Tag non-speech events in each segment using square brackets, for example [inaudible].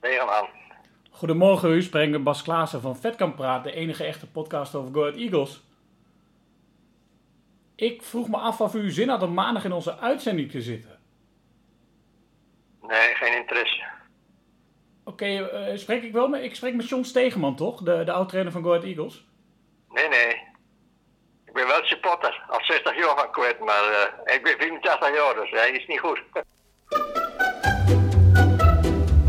Stegeman. Goedemorgen, u spreekt met Bas Klaassen van Vetkamp Praat, de enige echte podcast over Go Ahead Eagles. Ik vroeg me af of u zin had om maandag in onze uitzending te zitten. Nee, geen interesse. Oké, eh, spreek ik wel met, ik spreek met John Stegeman toch, de, de oud-trainer van Go Ahead Eagles? Nee, nee. Ik ben wel supporter. Al 60 jaar van kwijt, maar eh, ik ben 84 jaar, dus hij is niet goed. [laughs]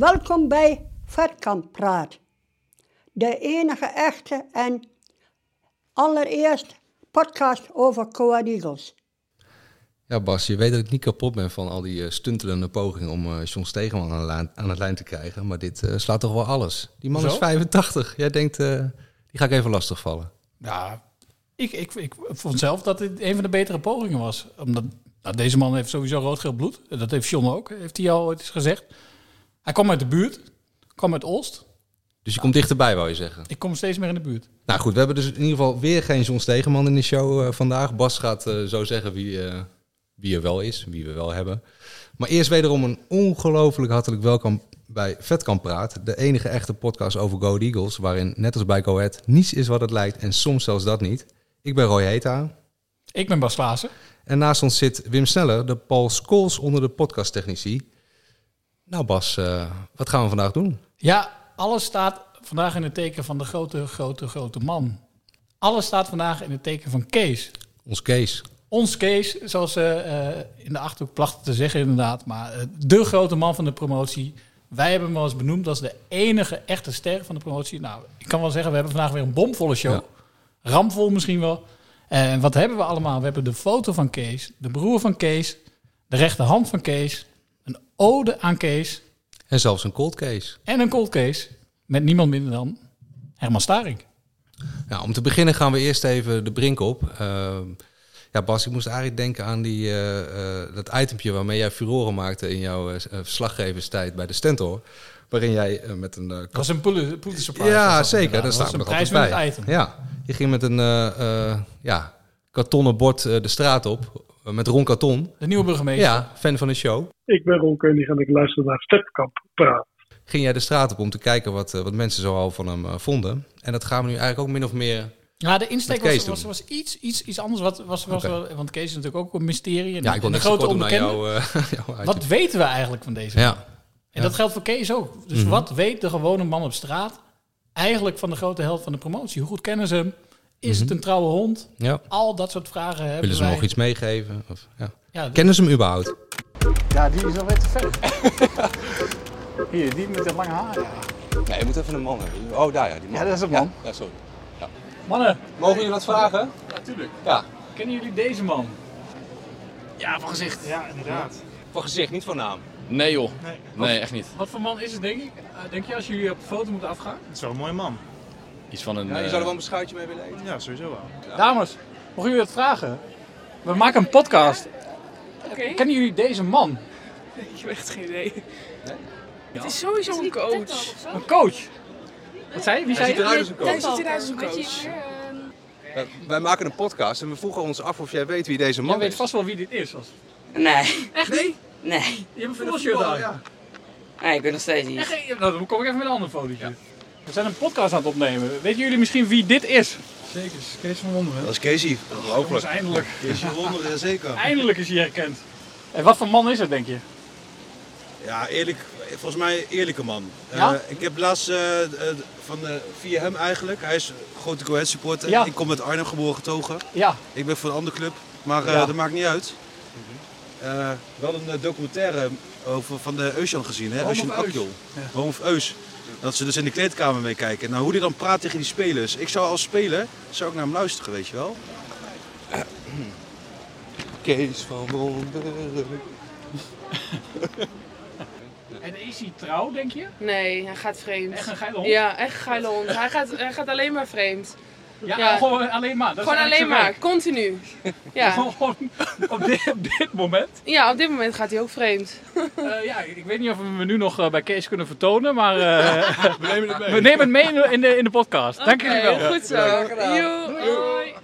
Welkom bij Vetkamp Praat. De enige echte en allereerst podcast over Coa Eagles. Ja, Bas, je weet dat ik niet kapot ben van al die eh, stuntelende pogingen om eh John Stegeman aan de, lijn, aan de lijn te krijgen. Maar dit eh, slaat toch wel alles. Die man Zo? is 85. Jij denkt, eh, die ga ik even lastigvallen. Ja, ik, ik, ik vond zelf dat dit een van de betere pogingen was. Omdat nou, deze man heeft sowieso rood-geel bloed. Dat heeft John ook, heeft hij al ooit eens gezegd. Hij kwam uit de buurt, kwam uit Oost. Dus je komt dichterbij, wou je zeggen. Ik kom steeds meer in de buurt. Nou goed, we hebben dus in ieder geval weer geen John Stegeman in de show eh, vandaag. Bas gaat eh, zo zeggen wie, eh, wie er wel is, wie we wel hebben. Maar eerst wederom een ongelooflijk hartelijk welkom bij Vetkamp Praat. De enige echte podcast over Go Eagles, waarin net als bij Go Ahead niets is wat het lijkt en soms zelfs dat niet. Ik ben Roy Heta. Ik ben Bas Klaassen. En naast ons zit Wim Sneller, de Paul Scholes onder de podcasttechnici. Nou Bas, eh, wat gaan we vandaag doen? Ja, alles staat vandaag in het teken van de grote, grote, grote man. Alles staat vandaag in het teken van Kees. Ons Kees. Ons Kees, zoals ze eh, in de Achterhoek plachten te zeggen inderdaad. Maar eh, de grote man van de promotie. Wij hebben hem wel eens benoemd als de enige echte ster van de promotie. Nou, ik kan wel zeggen, we hebben vandaag weer een bomvolle show. Ja. Ramvol misschien wel. En wat hebben we allemaal? We hebben de foto van Kees, de broer van Kees, de rechterhand van Kees, een ode aan Kees En zelfs een cold case. en een cold case met niemand minder dan Herman Staring. Nou, om te beginnen gaan we eerst even de brink op. Uh, ja, Bas, ik moest eigenlijk denken aan die, uh, uh, dat itempje waarmee jij furoren maakte in jouw uh, verslaggeverstijd bij de Stentor. Waarin jij uh, met een... Uh, Dat was een Pul- Pulitzer Prize. ja, zeker. Dat nog een bij. prijswinnend item. Ja, je ging met een uh, uh, ja, kartonnen bord uh, de straat op. uh, met Ron Karton. De nieuwe burgemeester. Ja, fan van de show. Ik ben Ron Keunig en ik luister naar Stepkamp praat. Ging jij de straat op om te kijken wat, uh, wat mensen zoal van hem uh, vonden. En dat gaan we nu eigenlijk ook min of meer... Ja, de insteek was, was, iets, iets, iets anders. Wat, was, was wel, want Kees is natuurlijk ook een mysterie. En, Ja, ik wil en de net grote onbekende. jou, [laughs] uh. Wat weten we eigenlijk van deze man? Ja, En dat geldt voor Kees ook. Dus Mhm. wat weet de gewone man op straat eigenlijk van de grote helft van de promotie? Hoe goed kennen ze hem? Is Mhm. het een trouwe hond? ja. Al dat soort vragen hebben Willen ze wij. nog iets meegeven? Of, ja. Ja, Kennen ze hem überhaupt? Ja, die is alweer te ver. [laughs] Hier, die met dat lange haar. Ja, Nee, je moet even een man hebben. Oh, daar ja, die ja dat is een man. Ja, sorry. Mannen, Mogen jullie wat vragen? natuurlijk. Ja. Kennen jullie deze man? Ja, van gezicht. Ja, inderdaad. Voor gezicht, niet voor naam. Nee joh. Nee, echt niet. Wat voor man is het, denk ik? Eh, denk je als jullie op de foto moeten afgaan? Het is wel een mooie man. Iets van een... Ja, je eh, zou er wel een beschuitje mee willen eten. Ja, sowieso wel. Dames, mogen jullie dat vragen? We maken een podcast. Kennen jullie deze man? [laughs] Ik heb echt geen idee. Het is sowieso een coach. Een coach? Wat zei je? Wie Hij zei ziet je? eruit als een Hij ziet eruit als een coach. Wij- Wij maken een podcast en we vroegen ons af of jij weet wie deze man Jij weet is. vast wel wie dit is. Als... Nee, Echt niet? nee. Je hebt een voetbalshirt aan. Nee, ik ben nog steeds niet. Echt, nou, dan kom ik even met een ander fotootje. We zijn een podcast aan het opnemen. Weten jullie misschien wie dit is? Zeker, Kees van Wonderen. Dat is Casey. Jongens, eindelijk. Kees van Wonderen, zeker. Eindelijk is hij herkend. En wat voor man is het, denk je? Ja, eerlijk, volgens mij eerlijke man. Ja? Eh, ik heb laatst eh, eh, van, eh, via hem eigenlijk, hij is een grote Go Ahead supporter. Ja. Ik kom met Arnhem geboren getogen. Ja. Ik ben van een andere club, maar eh, Ja. dat maakt niet uit. Eh, wel een documentaire over, van de Eusjan gezien, hè? Eusjan. Akjol. Home of Eus. Dat ze dus in de kleedkamer meekijken. Nou, hoe die dan praat tegen die spelers. Ik zou als speler, zou ik naar hem luisteren, weet je wel. [clears throat] Kees van Wonderen. [laughs] En is hij trouw, denk je? Nee, hij gaat vreemd. Echt een geile hond? Ja, echt een geile hond. hij, gaat, hij gaat alleen maar vreemd. Ja, gewoon alleen maar. Dat is gewoon alleen maar, continu. Ja. [laughs] Gewoon op dit, op dit moment. ja, op dit moment gaat hij ook vreemd. Eh, ja, ik weet niet of we hem nu nog eh, bij Kees kunnen vertonen, maar eh, [laughs] we, nemen het mee. we nemen het mee in de, in de, podcast. Dank jullie wel. Goed zo. Hoi.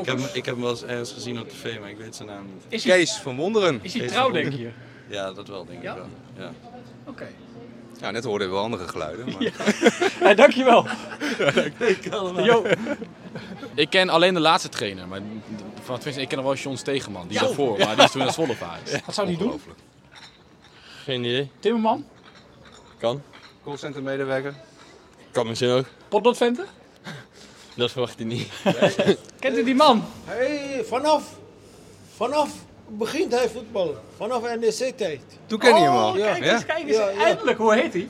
Ik heb, hem- ik heb hem wel eens ergens gezien op tv, maar ik weet zijn naam niet. Is hij- Kees van Wonderen. Is hij Kees trouw, denk je? Ja, dat wel, denk Ja? ik wel. Ja. Oké. Ja, net hoorden we wel andere geluiden. Maar... [laughs] Ja, dankjewel. [laughs] Jo. Ik ken alleen de laatste trainer. Maar van, ik ken nog wel John Stegeman. Die daarvoor, Ja. maar die is toen naar Zwolle verhuisd. Wat zou die doen? Geen idee. Timmerman? Kan. Callcenter medewerker. Kan misschien ook. Potloodventen? Dat verwacht hij niet. [laughs] Kent u die man? Hey, vanaf, vanaf begint hij voetballen. Vanaf NEC-tijd. Toen ken je hem al. Oh, kijk eens, kijk eens. Eindelijk, hoe heet hij?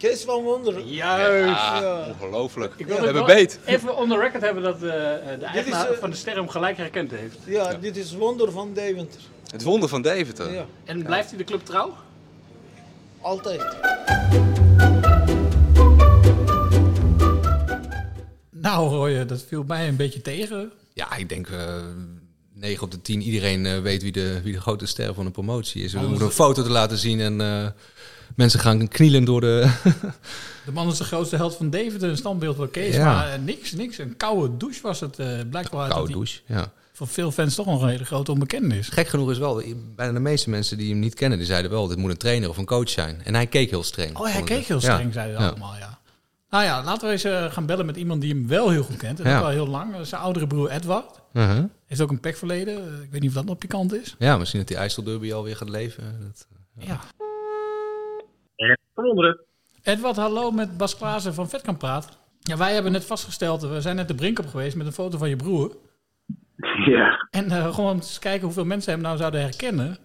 Kees van Wonderen. Juist. Ja. Ongelooflijk. Ik wil we hebben beet. Even on the record hebben dat eh, de eigenaar eh, van de ster hem gelijk herkend heeft. Ja, dit is Wonder van Deventer. Het wonder van Deventer. Ja. En blijft hij de club trouw? Altijd. Nou, Roy, dat viel mij een beetje tegen. Ja, ik denk eh 9 op de 10 iedereen eh, weet wie de, wie de grote ster van de promotie is. We Oh, moeten een foto te laten zien en eh, mensen gaan knielen door de... [laughs] De man is de grootste held van David, een standbeeld van Kees. Ja. Maar eh, niks, niks. Een koude douche was het. eh blijkbaar dat Koude douche, ja. voor veel fans toch nog een hele grote onbekende is. Gek genoeg is wel, bijna de meeste mensen die hem niet kennen, die zeiden wel, dit moet een trainer of een coach zijn. En hij keek heel streng. Oh, hij keek heel Ja. streng, zeiden ze Ja. allemaal, ja. Nou ja, laten we eens eh, gaan bellen met iemand die hem wel heel goed kent. En Ja. ook al heel lang. Zijn oudere broer Edward. Uh-huh. Heeft ook een pekverleden. Ik weet niet of dat nog pikant is. Ja, misschien dat die IJsselderby alweer gaat leven. Dat, Ja. Edward, hallo met Bas Klaassen van Vetkamp Praat. Ja, wij hebben net vastgesteld, we zijn net de brink op geweest met een foto van je broer. Ja. En eh, gewoon eens kijken hoeveel mensen hem nou zouden herkennen.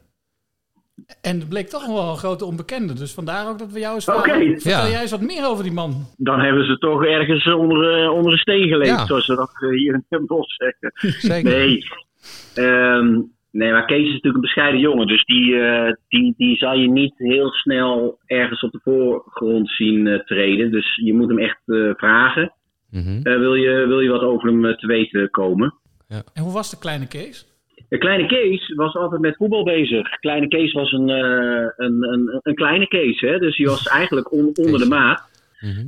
En het bleek toch wel een grote onbekende. Dus vandaar ook dat we jou eens vragen. Oké. Vertel Ja. jij eens wat meer over die man. Dan hebben ze toch ergens onder, eh, onder een steen geleefd, Ja. zoals ze dat eh, hier in het bos zeggen. Zeker. Nee. Ehm, nee, maar Kees is natuurlijk een bescheiden jongen. Dus die, eh, die, die zal je niet heel snel ergens op de voorgrond zien eh, treden. Dus je moet hem echt eh, vragen. Mhm. Eh, wil, je, wil je wat over hem te weten komen? En hoe was de kleine Kees? De kleine Kees was altijd met voetbal bezig. Kleine Kees was een, eh, een, een, een kleine Kees, hè? dus die was [laughs] eigenlijk on- onder de maat.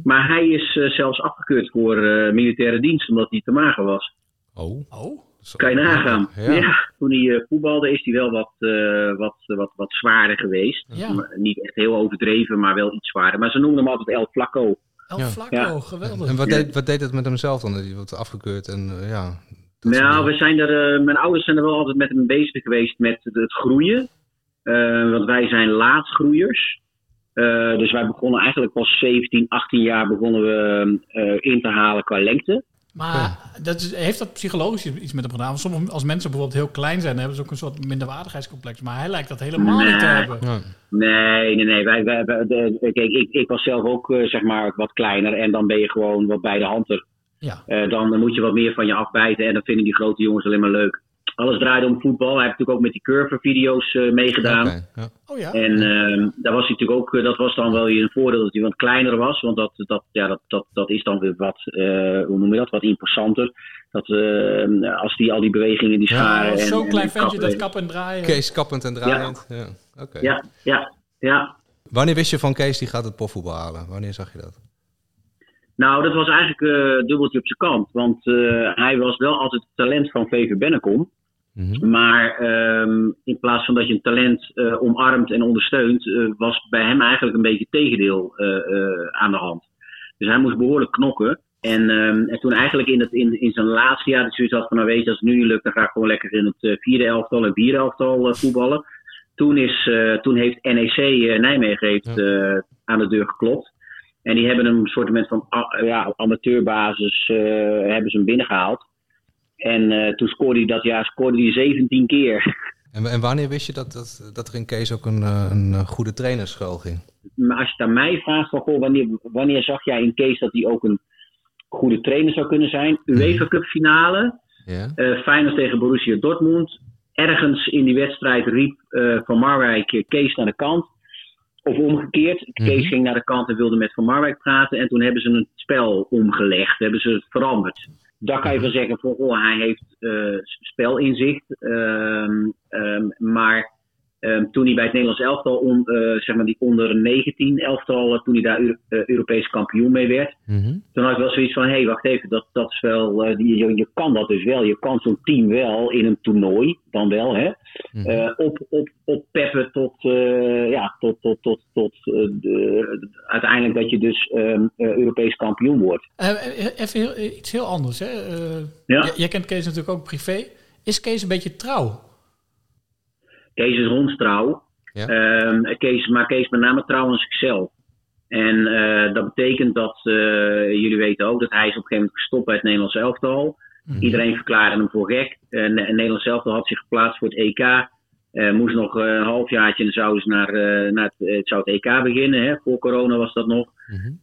Maar hij is zelfs afgekeurd voor eh, militaire dienst, omdat hij te mager was. Oh. Oh. Kan je nagaan. Ja. Ja. toen hij eh, voetbalde is hij wel wat, eh, wat, wat, wat zwaarder geweest. Ja. Niet echt heel overdreven, maar wel iets zwaarder. Maar ze noemden hem altijd El Flaco. El Ja. geweldig. En wat deed, wat deed het met hemzelf dan? Hij wordt afgekeurd en eh, ja... Nou, we zijn er, eh, mijn ouders zijn er wel altijd met hem bezig geweest met het, het groeien. Eh, want wij zijn laatgroeiers. Eh, dus wij begonnen eigenlijk pas 17, 18 jaar begonnen we eh, in te halen qua lengte. Maar dat is, heeft dat psychologisch iets met hem gedaan? Want sommige, als mensen bijvoorbeeld heel klein zijn, dan hebben ze ook een soort minderwaardigheidscomplex. Maar hij lijkt dat helemaal niet te hebben. Nee, nee, nee. Wij, wij, wij- de- kijk, ik, ik was zelf ook eh, zeg maar wat kleiner en dan ben je gewoon wat bij de hand er. Ja. Eh, dan moet je wat meer van je afbijten en dan vinden die grote jongens alleen maar leuk. Alles draaide om voetbal. Hij heeft natuurlijk ook met die curver-video's eh, meegedaan. Oh ja. En ehm, daar was hij natuurlijk ook, eh, dat was dan wel weer een voordeel dat hij wat kleiner was. Want dat, dat, ja, dat, dat, dat is dan weer wat, eh, hoe noem je dat, wat imposanter. Dat, eh, als die al die bewegingen, die scharen. en- Zo'n klein ventje dat kappen- kap en draaien. Kees kappend en draaiend. Ja. Oké. Ja, ja, ja. Wanneer wist je van Kees die gaat het profvoetbal halen? Wanneer zag je dat? Nou, dat was eigenlijk eh dubbeltje op zijn kant. Want eh, hij was wel altijd het talent van VV Bennekom. Maar ehm, in plaats van dat je een talent eh, omarmt en ondersteunt, eh, was bij hem eigenlijk een beetje het tegendeel eh, aan de hand. Dus hij moest behoorlijk knokken. En, ehm, en toen eigenlijk in, het, in, in zijn laatste jaar dat hij zoiets had van, nou weet je, als het nu niet lukt, dan ga ik gewoon lekker in het vierde elftal en vierde elftal voetballen. Toen, is, toen heeft NEC Nijmegen heeft, aan de deur geklopt. En die hebben hem een soort van ah, ja, amateurbasis hebben ze hem binnengehaald. En eh, toen scoorde hij dat jaar scoorde hij 17 keer. En, en wanneer wist je dat, dat, dat er in Kees ook een, eh, een eh, goede trainer schuil ging? Maar als je het aan mij vraagt, van, goh, wanneer, wanneer zag jij in Kees dat hij ook een goede trainer zou kunnen zijn? UEFA Cup finale, Ja. Feyenoord tegen Borussia Dortmund. Ergens in die wedstrijd riep Van Marwijk Kees naar de kant. of omgekeerd. Kees ging naar de kant en wilde met Van Marwijk praten. En toen hebben ze een spel omgelegd. Hebben ze het veranderd. Daar kan je van zeggen van, oh, hij heeft eh, spelinzicht. Ehm, ehm, maar ehm, toen hij bij het Nederlands elftal, on, eh, zeg maar die onder 19 elftal, eh, toen hij daar Eu- eh, Europees kampioen mee werd. Toen had ik wel zoiets van, hé, hey, wacht even, dat, dat is wel, eh, die, je, je kan dat dus wel. Je kan zo'n team wel in een toernooi, dan wel, hè. eh, op, op, oppeppen tot, eh, ja, tot, tot, tot, tot de- uiteindelijk dat je dus ehm, eh, Europees kampioen wordt. Even heel- iets heel anders. Hè? Eh, Ja. Jij kent Kees natuurlijk ook privé. Is Kees een beetje trouw? Kees is hondstrouw. Ehm, Kees, maar Kees met name trouw aan zichzelf. En eh, dat betekent dat, eh, jullie weten ook, dat hij is op een gegeven moment gestopt bij het Nederlands elftal. Iedereen verklaarde hem voor gek. En het Nederlands elftal had zich geplaatst voor het EK. Eh, moest nog eh, een halfjaartje en ze naar, eh, naar het, het zou het EK beginnen. Hè? Voor corona was dat nog.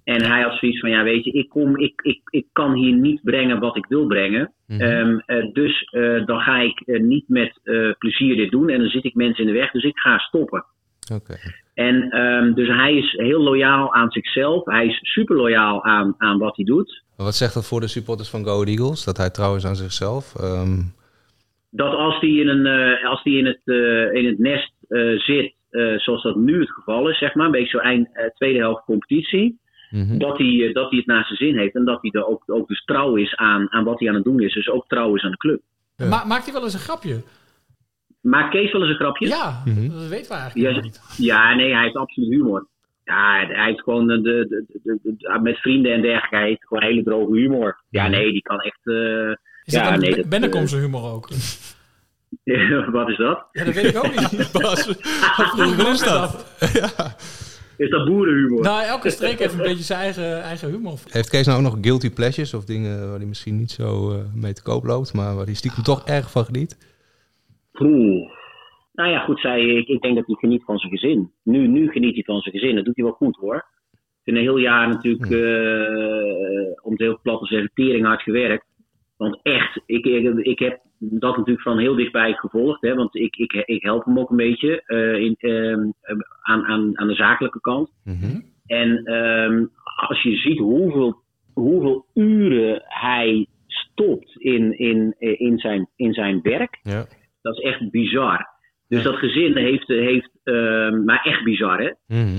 En hij had zoiets van, ja weet je, ik, kom, ik, ik, ik kan hier niet brengen wat ik wil brengen. Ehm, eh, dus dan ga ik niet met plezier dit doen. En dan zit ik mensen in de weg, dus ik ga stoppen. En ehm, dus hij is heel loyaal aan zichzelf. Hij is super loyaal aan, aan wat hij doet. Wat zegt dat voor de supporters van Go Eagles? Dat hij trouw is aan zichzelf? Ehm, Dat als hij in, een, eh, als die in, het, eh, in het nest eh, zit, eh, zoals dat nu het geval is, zeg maar, een beetje zo eind eh, tweede helft competitie, dat, hij, dat hij het naar zijn zin heeft en dat hij er ook, ook dus trouw is aan, aan wat hij aan het doen is. Dus ook trouw is aan de club. Ma- maakt hij wel eens een grapje? Maakt Kees wel eens een grapje? Ja, dat weten we eigenlijk Ja, niet. ja, nee, hij heeft absoluut humor. Ja, hij heeft gewoon de, de, de, de- de- met vrienden en dergelijke, hij heeft gewoon hele droge humor. Ja, nee, die kan echt... eh, Is ja, nee, nee, dat, Bennekom zijn humor ook? eh, [laughs] wat is dat? Ja, dat weet ik ook niet. [laughs] Bas, [laughs] hoe is dat? Is dat boerenhumor? Nou, elke streek heeft een beetje zijn eigen, eigen humor. heeft Kees nou ook nog guilty pleasures of dingen waar hij misschien niet zo eh, mee te koop loopt, maar waar hij stiekem toch erg van geniet? Oeh. Nou ja, goed, zij, ik, ik denk dat hij geniet van zijn gezin. Nu, nu geniet hij van zijn gezin. Dat doet hij wel goed hoor. In een heel jaar natuurlijk, eh, om het heel plat te zeggen, tering hard gewerkt. Want echt, ik, ik, heb dat natuurlijk van heel dichtbij gevolgd. Hè, want ik, ik, ik help hem ook een beetje eh, in, ehm, aan, aan, aan de zakelijke kant. En ehm, als je ziet hoeveel, hoeveel uren hij stopt in, in, in, zijn, in zijn werk, Ja. dat is echt bizar. Dus dat gezin heeft, heeft ehm, maar echt bizar hè.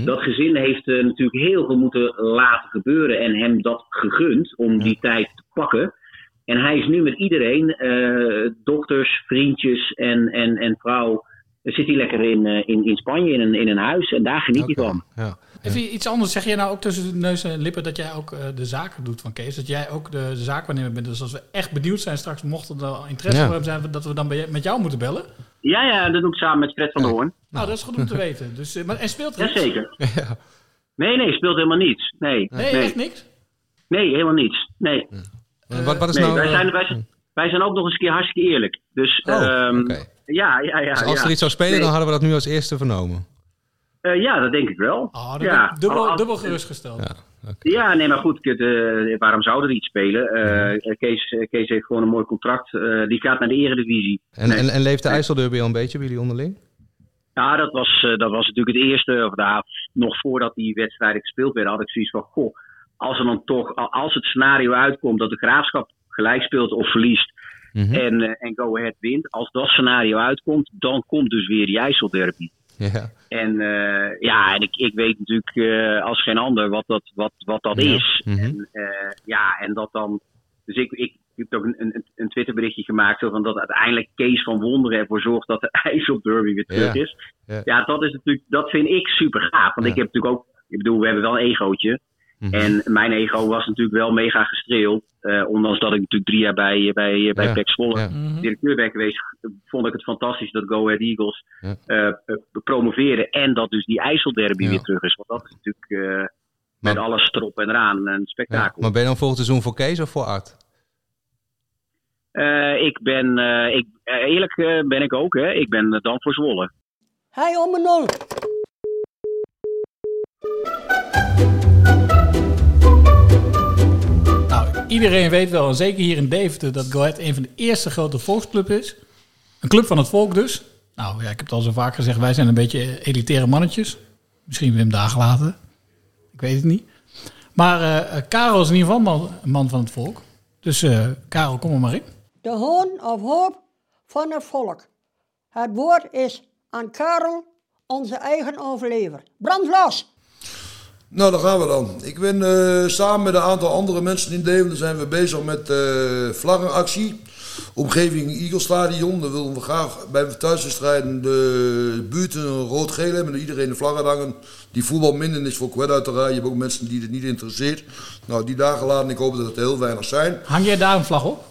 Dat gezin heeft eh, natuurlijk heel veel moeten laten gebeuren en hem dat gegund om die tijd te pakken. En hij is nu met iedereen, eh, dokters, vriendjes en, en, en vrouw, zit hij lekker in, eh, in, in Spanje in een, in een huis en daar geniet hij van. Even iets anders. Zeg jij nou ook tussen de neus en lippen dat jij ook eh, de zaken doet van Kees? Dat jij ook de, de zaakwaarnemer bent. Dus als we echt benieuwd zijn straks, mochten er interesse Ja. voor hebben zijn, dat we dan bij, met jou moeten bellen? Ja, ja, dat doe ik samen met Fred van der Hoorn. Nou, dat is goed om te weten. Dus, eh, maar, en speelt er iets? Jazeker. Nee, nee, speelt helemaal niets. Nee, Nee, echt niks? Nee, helemaal niets. Nee. Wat, wat is nee, nou... wij, eh, zijn, wij, zijn, wij zijn ook nog eens een keer hartstikke eerlijk. Dus Oh, ehm, ja, ja, ja. dus als ja. er iets zou spelen, Nee. dan hadden we dat nu als eerste vernomen. Eh, ja, dat denk ik wel. Oh, ja. dubbel, dubbel gerustgesteld. Ja, nee, maar goed, eh, waarom zou er iets spelen? Eh, Kees, Kees heeft gewoon een mooi contract. Eh, die gaat naar de eredivisie. En, en, en leeft de IJsselderby al een beetje bij jullie onderling? Ja, dat was, eh, dat was natuurlijk het eerste, of daar, nog voordat die wedstrijden gespeeld werden, had ik zoiets van, goh, als er dan toch, als het scenario uitkomt dat de graafschap gelijk speelt of verliest en, eh, en Go Ahead wint, als dat scenario uitkomt, dan komt dus weer die IJsselderby. Ja. En eh, ja, en ik, ik weet natuurlijk eh, als geen ander wat dat, wat, wat dat Ja. is. En, eh, ja, en dat dan. Dus ik, ik, heb ook een, een, een Twitterberichtje gemaakt zo van dat uiteindelijk Kees van Wonderen ervoor zorgt dat de [laughs] IJsselderby weer terug Ja. is. Ja. Ja. dat is natuurlijk, dat vind ik super gaaf. Want ik heb natuurlijk ook, ik bedoel, we hebben wel een egootje. En mijn ego was natuurlijk wel mega gestreeld. eh, ondanks dat ik natuurlijk drie jaar bij, bij, bij Ja. Pek Zwolle Ja. directeur ben geweest, vond ik het fantastisch dat Go Ahead Eagles Ja. eh, eh, promoveren. En dat dus die IJsselderby weer terug is. Want dat is natuurlijk eh, met alles erop en eraan een Ja. spektakel. Maar ben je dan volgend seizoen voor Kees of voor Art? Eh, ik ben, eh, ik, eerlijk eh, ben ik ook, hè. ik ben dan voor Zwolle. Hij om en nul. Iedereen weet wel, en zeker hier in Deventer, dat Go Ahead een van de eerste grote volksclub is. Een club van het volk dus. Nou ja, ik heb het al zo vaak gezegd, wij zijn een beetje elitaire mannetjes. Misschien Wim Dagelaten. Ik weet het niet. Maar eh, eh, Karel is in ieder geval een man van het volk. Dus eh, Karel, kom er maar in. De hoon of hoop van het volk. Het woord is aan Karel, onze eigen overlever. Brand los! Nou, daar gaan we dan. Ik ben eh, samen met een aantal andere mensen in Deventer zijn we bezig met eh vlaggenactie. Omgeving Eagle-stadion. Dan willen we graag bij thuiswedstrijden de buurten rood-geel hebben. En iedereen de vlaggen hangen. Die voetbal minder is voor kwijt uiteraard. Je hebt ook mensen die het niet interesseert. Nou, die dagen laten. Ik hoop dat het heel weinig zijn. Hang jij daar een vlag op?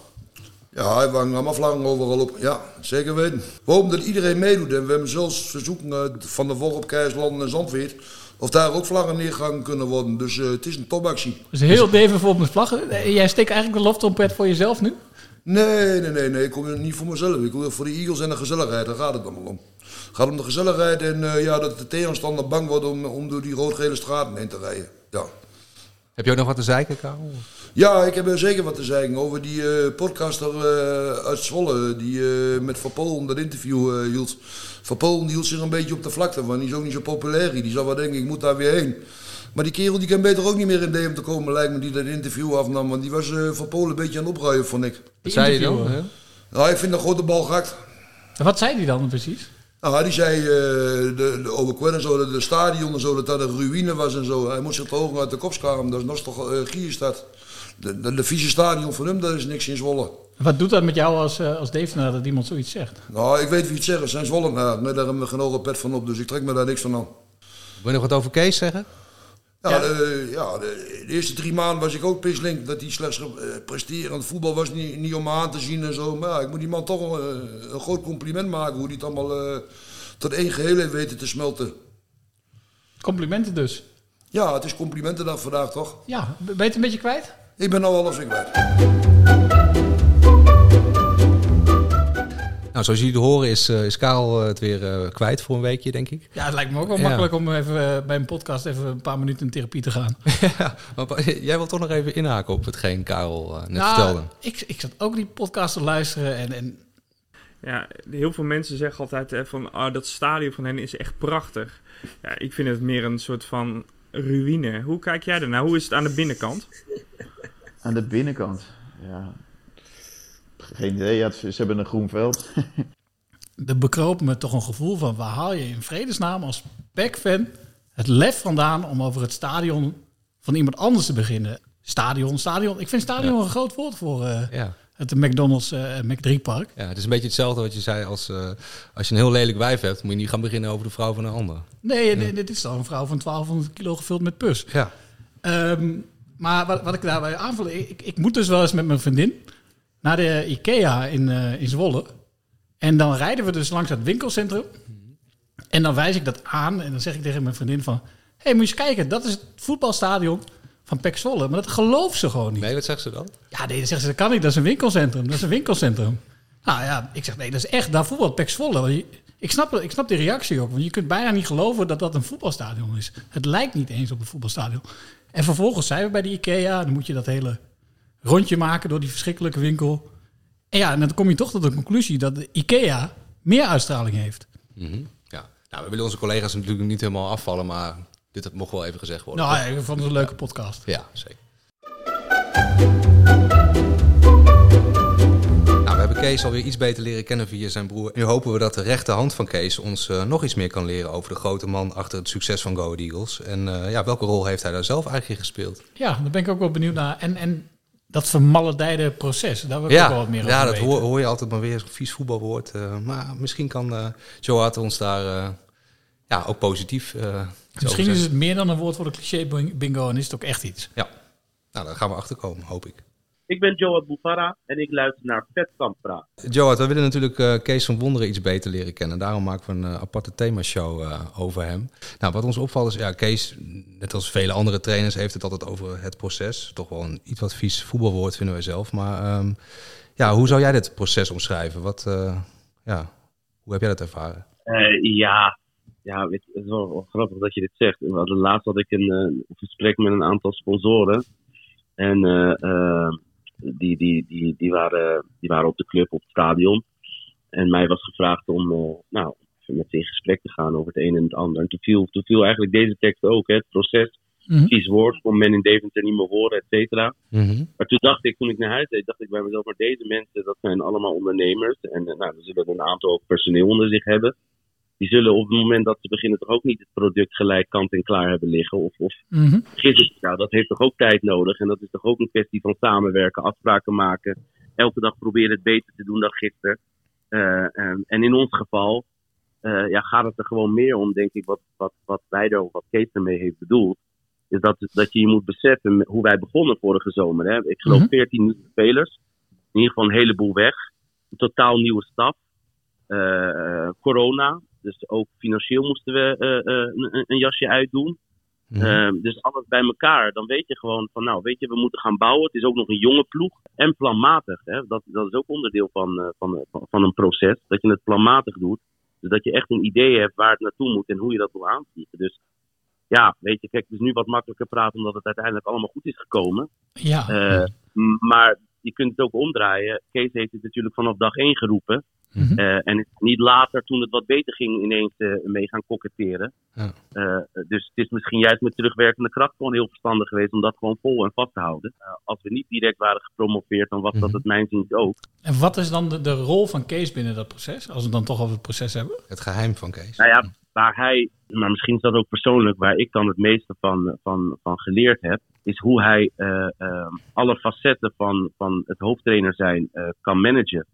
Ja, we hangen allemaal vlaggen overal op. Ja, zeker weten. We hopen dat iedereen meedoet. En we hebben zelfs verzoeken van de volk op Keizerland en Zandveert. Of daar ook vlaggen neergehangen kunnen worden. Dus eh, het is een topactie. Dus heel Deven voor met vlaggen. Eh, Jij steekt eigenlijk de loftrompet voor jezelf nu? Nee, nee, nee, nee. Ik kom niet voor mezelf. Ik kom voor de Eagles en de gezelligheid. Daar gaat het allemaal om. Het gaat om de gezelligheid en eh, ja, dat de tegenstander bang wordt om, om door die rood-gele straten heen te rijden. Ja. Heb je ook nog wat te zeiken, Karel? Ja, ik heb er zeker wat te zeggen over die eh, podcaster eh, uit Zwolle die eh, met Van Polen dat interview eh, hield. Van Polen die hield zich een beetje op de vlakte, want die is ook niet zo populair. Die zou wel denken, ik moet daar weer heen. Maar die kerel die kan beter ook niet meer in DM te komen, lijkt me, die dat interview afnam. Want die was eh, Van Polen een beetje aan het opruien, vond ik. Wat zei je dan? hè? Nou, ik vind een grote bal gehakt. Wat zei hij dan precies? Nou, die zei eh, de, de en zo, dat de stadion en zo, dat dat een ruïne was en zo. Hij moest zich de ogen uit de kop schamen. Dat is nog toch uh, Gierstad. De, de, de vieze stadion van hem, dat is niks in Zwolle. Wat doet dat met jou als, eh, als Devenaar dat iemand zoiets zegt? Nou, ik weet wie het zeggen. Het zijn Zwollenaar. Nee, daar hebben we pet van op, dus ik trek me daar niks van aan. Wil je nog wat over Kees zeggen? Ja, de, ja de, de eerste drie maanden was ik ook pislink dat hij slechts presteerde. Want voetbal was niet, niet om aan te zien en zo. Maar ja, ik moet die man toch een groot compliment maken hoe hij het allemaal uh, tot één geheel heeft weten te smelten. Complimenten dus? Ja, het is complimentendag vandaag toch? Ja, ben je het een beetje kwijt? Ik ben al alles weer kwijt. Nou, zoals jullie horen is, uh, is Karel het weer uh, kwijt voor een weekje, denk ik. Ja, het lijkt me ook wel ja. makkelijk om even uh, bij een podcast even een paar minuten in therapie te gaan. [laughs] ja, maar [laughs] jij wil toch nog even inhaken op hetgeen Karel net nou, vertelde. Ik, ik zat ook die podcast te luisteren en... en... Ja, heel veel mensen zeggen altijd van oh, dat stadion van hen is echt prachtig. Ja, ik vind het meer een soort van ruïne. Hoe kijk jij ernaar? Hoe is het aan de binnenkant? Aan de binnenkant? Ja, geen idee, ja, ze hebben een groen veld. [laughs] er bekroop me toch een gevoel van... waar haal je in vredesnaam als PEC-fan het lef vandaan... om over het stadion van iemand anders te beginnen? Stadion, stadion. Ik vind stadion ja. een groot woord voor uh, ja. Het McDonald's uh, Mac3-park. Ja, het is een beetje hetzelfde wat je zei als... Uh, als je een heel lelijk wijf hebt... moet je niet gaan beginnen over de vrouw van een ander. Nee, ja. nee dit is dan een vrouw van 1200 kilo gevuld met pus. Ja. Um, maar wat, wat ik daarbij aanvul... Ik, ik moet dus wel eens met mijn vriendin naar de IKEA in, uh, in Zwolle. En dan rijden we dus langs het winkelcentrum. En dan wijs ik dat aan en dan zeg ik tegen mijn vriendin van... Hé, hey, moet je eens kijken, dat is het voetbalstadion van Pek Zwolle. Maar dat gelooft ze gewoon niet. Nee, wat zegt ze dan? Ja, nee, dan zegt ze, dat kan niet, dat is een winkelcentrum. Dat is een winkelcentrum. Nou ja, ik zeg, nee, dat is echt, daar voetbal Pek Zwolle. Ik snap, ik snap die reactie ook, want je kunt bijna niet geloven dat dat een voetbalstadion is. Het lijkt niet eens op een voetbalstadion. En vervolgens zijn we bij de IKEA, dan moet je dat hele rondje maken door die verschrikkelijke winkel. En ja, en dan kom je toch tot de conclusie dat de IKEA meer uitstraling heeft. Mm -hmm. Ja, nou, we willen onze collega's natuurlijk niet helemaal afvallen, maar dit mocht wel even gezegd worden. Nou, ik vond het een leuke podcast. Ja, zeker. Nou, we hebben Kees alweer iets beter leren kennen via zijn broer. Nu hopen we dat de rechterhand van Kees ons uh, nog iets meer kan leren over de grote man achter het succes van Go Eagles. En uh, ja, welke rol heeft hij daar zelf eigenlijk in gespeeld? Ja, daar ben ik ook wel benieuwd naar. En, en dat vermaledijde proces, daar wil ik ja, ook wel wat meer over Ja, dat hoor, hoor, je altijd maar weer, zo'n vies voetbalwoord. Uh, maar misschien kan uh, Joe Hart ons daar ja, ook positief Misschien is het meer dan een woord voor de cliché bingo en is het ook echt iets. Ja, nou, daar gaan we achter komen, hoop ik. Ik ben Joad Boufara en ik luister naar Vetkamp Praat. Joad, we willen natuurlijk uh, Kees van Wonderen iets beter leren kennen. Daarom maken we een uh, aparte themashow uh, over hem. Nou, wat ons opvalt is, ja, Kees, net als vele andere trainers, heeft het altijd over het proces. Toch wel een iets wat vies voetbalwoord vinden wij zelf. Maar um, ja, hoe zou jij dit proces omschrijven? Wat, ja, hoe heb jij dat ervaren? ja, ja weet, het is wel grappig dat je dit zegt. Laatst had ik een, een gesprek met een aantal sponsoren. En die, die, die, die, waren, die waren op de club, op het stadion. En mij was gevraagd om uh, nou, met ze in gesprek te gaan over het een en het ander. En toen viel, toen viel eigenlijk deze tekst ook, hè, het proces. Mhm. Vies woord, kon men in Deventer niet meer horen, et cetera. Mhm. Maar toen dacht ik, toen ik naar huis reed, dacht ik bij mezelf, maar deze mensen, dat zijn allemaal ondernemers. En eh, nou, ze zullen een aantal personeel onder zich hebben. Die zullen op het moment dat ze beginnen toch ook niet het product gelijk kant en klaar hebben liggen. Of, of Mhm. gisteren, nou, dat heeft toch ook tijd nodig. En dat is toch ook een kwestie van samenwerken, afspraken maken. Elke dag proberen het beter te doen dan gisteren. Eh, en, en in ons geval eh, ja, gaat het er gewoon meer om, denk ik, wat, wat, wat wij er, of wat Kees ermee heeft bedoeld. Is dat, dat je je moet beseffen hoe wij begonnen vorige zomer. Hè? Ik geloof Mhm. 14 nieuwe spelers. In ieder geval een heleboel weg. Een totaal nieuwe staf. Eh, corona. Dus ook financieel moesten we eh, eh, een, een jasje uitdoen. Ehm, dus alles bij elkaar. Dan weet je gewoon van, nou, weet je, we moeten gaan bouwen. Het is ook nog een jonge ploeg. En planmatig. Hè? Dat, dat is ook onderdeel van, eh, van, van, een proces. Dat je het planmatig doet. Dus dat je echt een idee hebt waar het naartoe moet en hoe je dat wil aanvliegen. Dus ja, weet je, kijk, het is nu wat makkelijker praten omdat het uiteindelijk allemaal goed is gekomen. Ja. Maar je kunt het ook omdraaien. Kees heeft het natuurlijk vanaf dag één geroepen. Mhm. Eh, en niet later, toen het wat beter ging, ineens eh, mee gaan koketteren. Ja. Eh, dus het is misschien juist met terugwerkende kracht gewoon heel verstandig geweest om dat gewoon vol en vast te houden. Als we niet direct waren gepromoveerd, dan was dat het mijn zin ook. En wat is dan de, de rol van Kees binnen dat proces? Als we het dan toch over het proces hebben. Het geheim van Kees. Nou ja, waar hij, maar misschien is dat ook persoonlijk, waar ik dan het meeste van, van, van geleerd heb, is hoe hij eh, eh, alle facetten van, van het hoofdtrainer zijn eh, kan managen.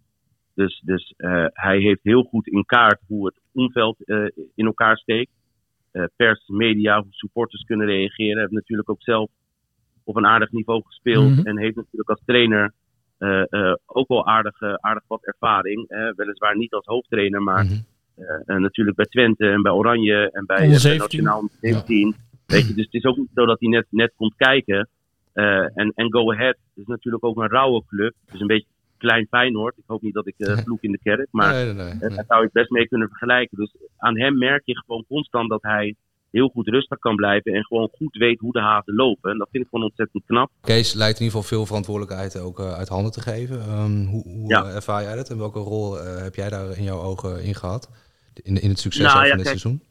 Dus, dus eh, hij heeft heel goed in kaart hoe het omveld eh, in elkaar steekt. Eh, pers, media, hoe supporters kunnen reageren. Hij heeft natuurlijk ook zelf op een aardig niveau gespeeld. Mhm. En heeft natuurlijk als trainer ook wel aardig, aardig wat ervaring. Weliswaar niet als hoofdtrainer, maar eh, natuurlijk bij Twente en bij Oranje en bij, bij 17. Nationaal 17. Weet je, dus het is ook niet zo dat hij net, net komt kijken. En, en Go Ahead is natuurlijk ook een rauwe club. Dus een beetje klein Feyenoord. Ik hoop niet dat ik eh [laughs] vloek in de kerk. Maar Nee, nee, nee, eh, nee. daar zou je het best mee kunnen vergelijken. Dus aan hem merk je gewoon constant dat hij heel goed rustig kan blijven. En gewoon goed weet hoe de hazen lopen. En dat vind ik gewoon ontzettend knap. Kees lijkt in ieder geval veel verantwoordelijkheid ook eh, uit handen te geven. Ehm, hoe hoe Ja. ervaar jij dat en welke rol heb jij daar in jouw ogen in gehad? In, in het succes Nou, ja, van dit kijk, seizoen?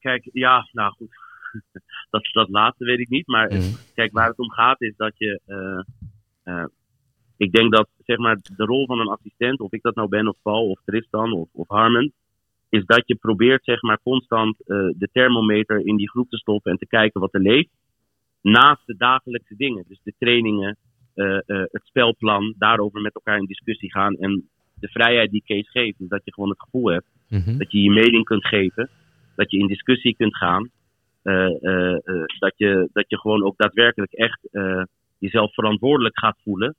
Kijk, ja, nou goed. [laughs] dat, dat laatste weet ik niet. Maar eh, kijk, waar het om gaat is dat je. Ik denk dat zeg maar, de rol van een assistent, of ik dat nou ben, of Paul, of Tristan, of, of Harmen. Is dat je probeert zeg maar, constant eh, de thermometer in die groep te stoppen en te kijken wat er leeft. Naast de dagelijkse dingen. Dus de trainingen, eh, eh, het spelplan, daarover met elkaar in discussie gaan. En de vrijheid die Kees geeft, is dat je gewoon het gevoel hebt Mhm. dat je je mening kunt geven, dat je in discussie kunt gaan, dat, je, dat je gewoon ook daadwerkelijk echt jezelf verantwoordelijk gaat voelen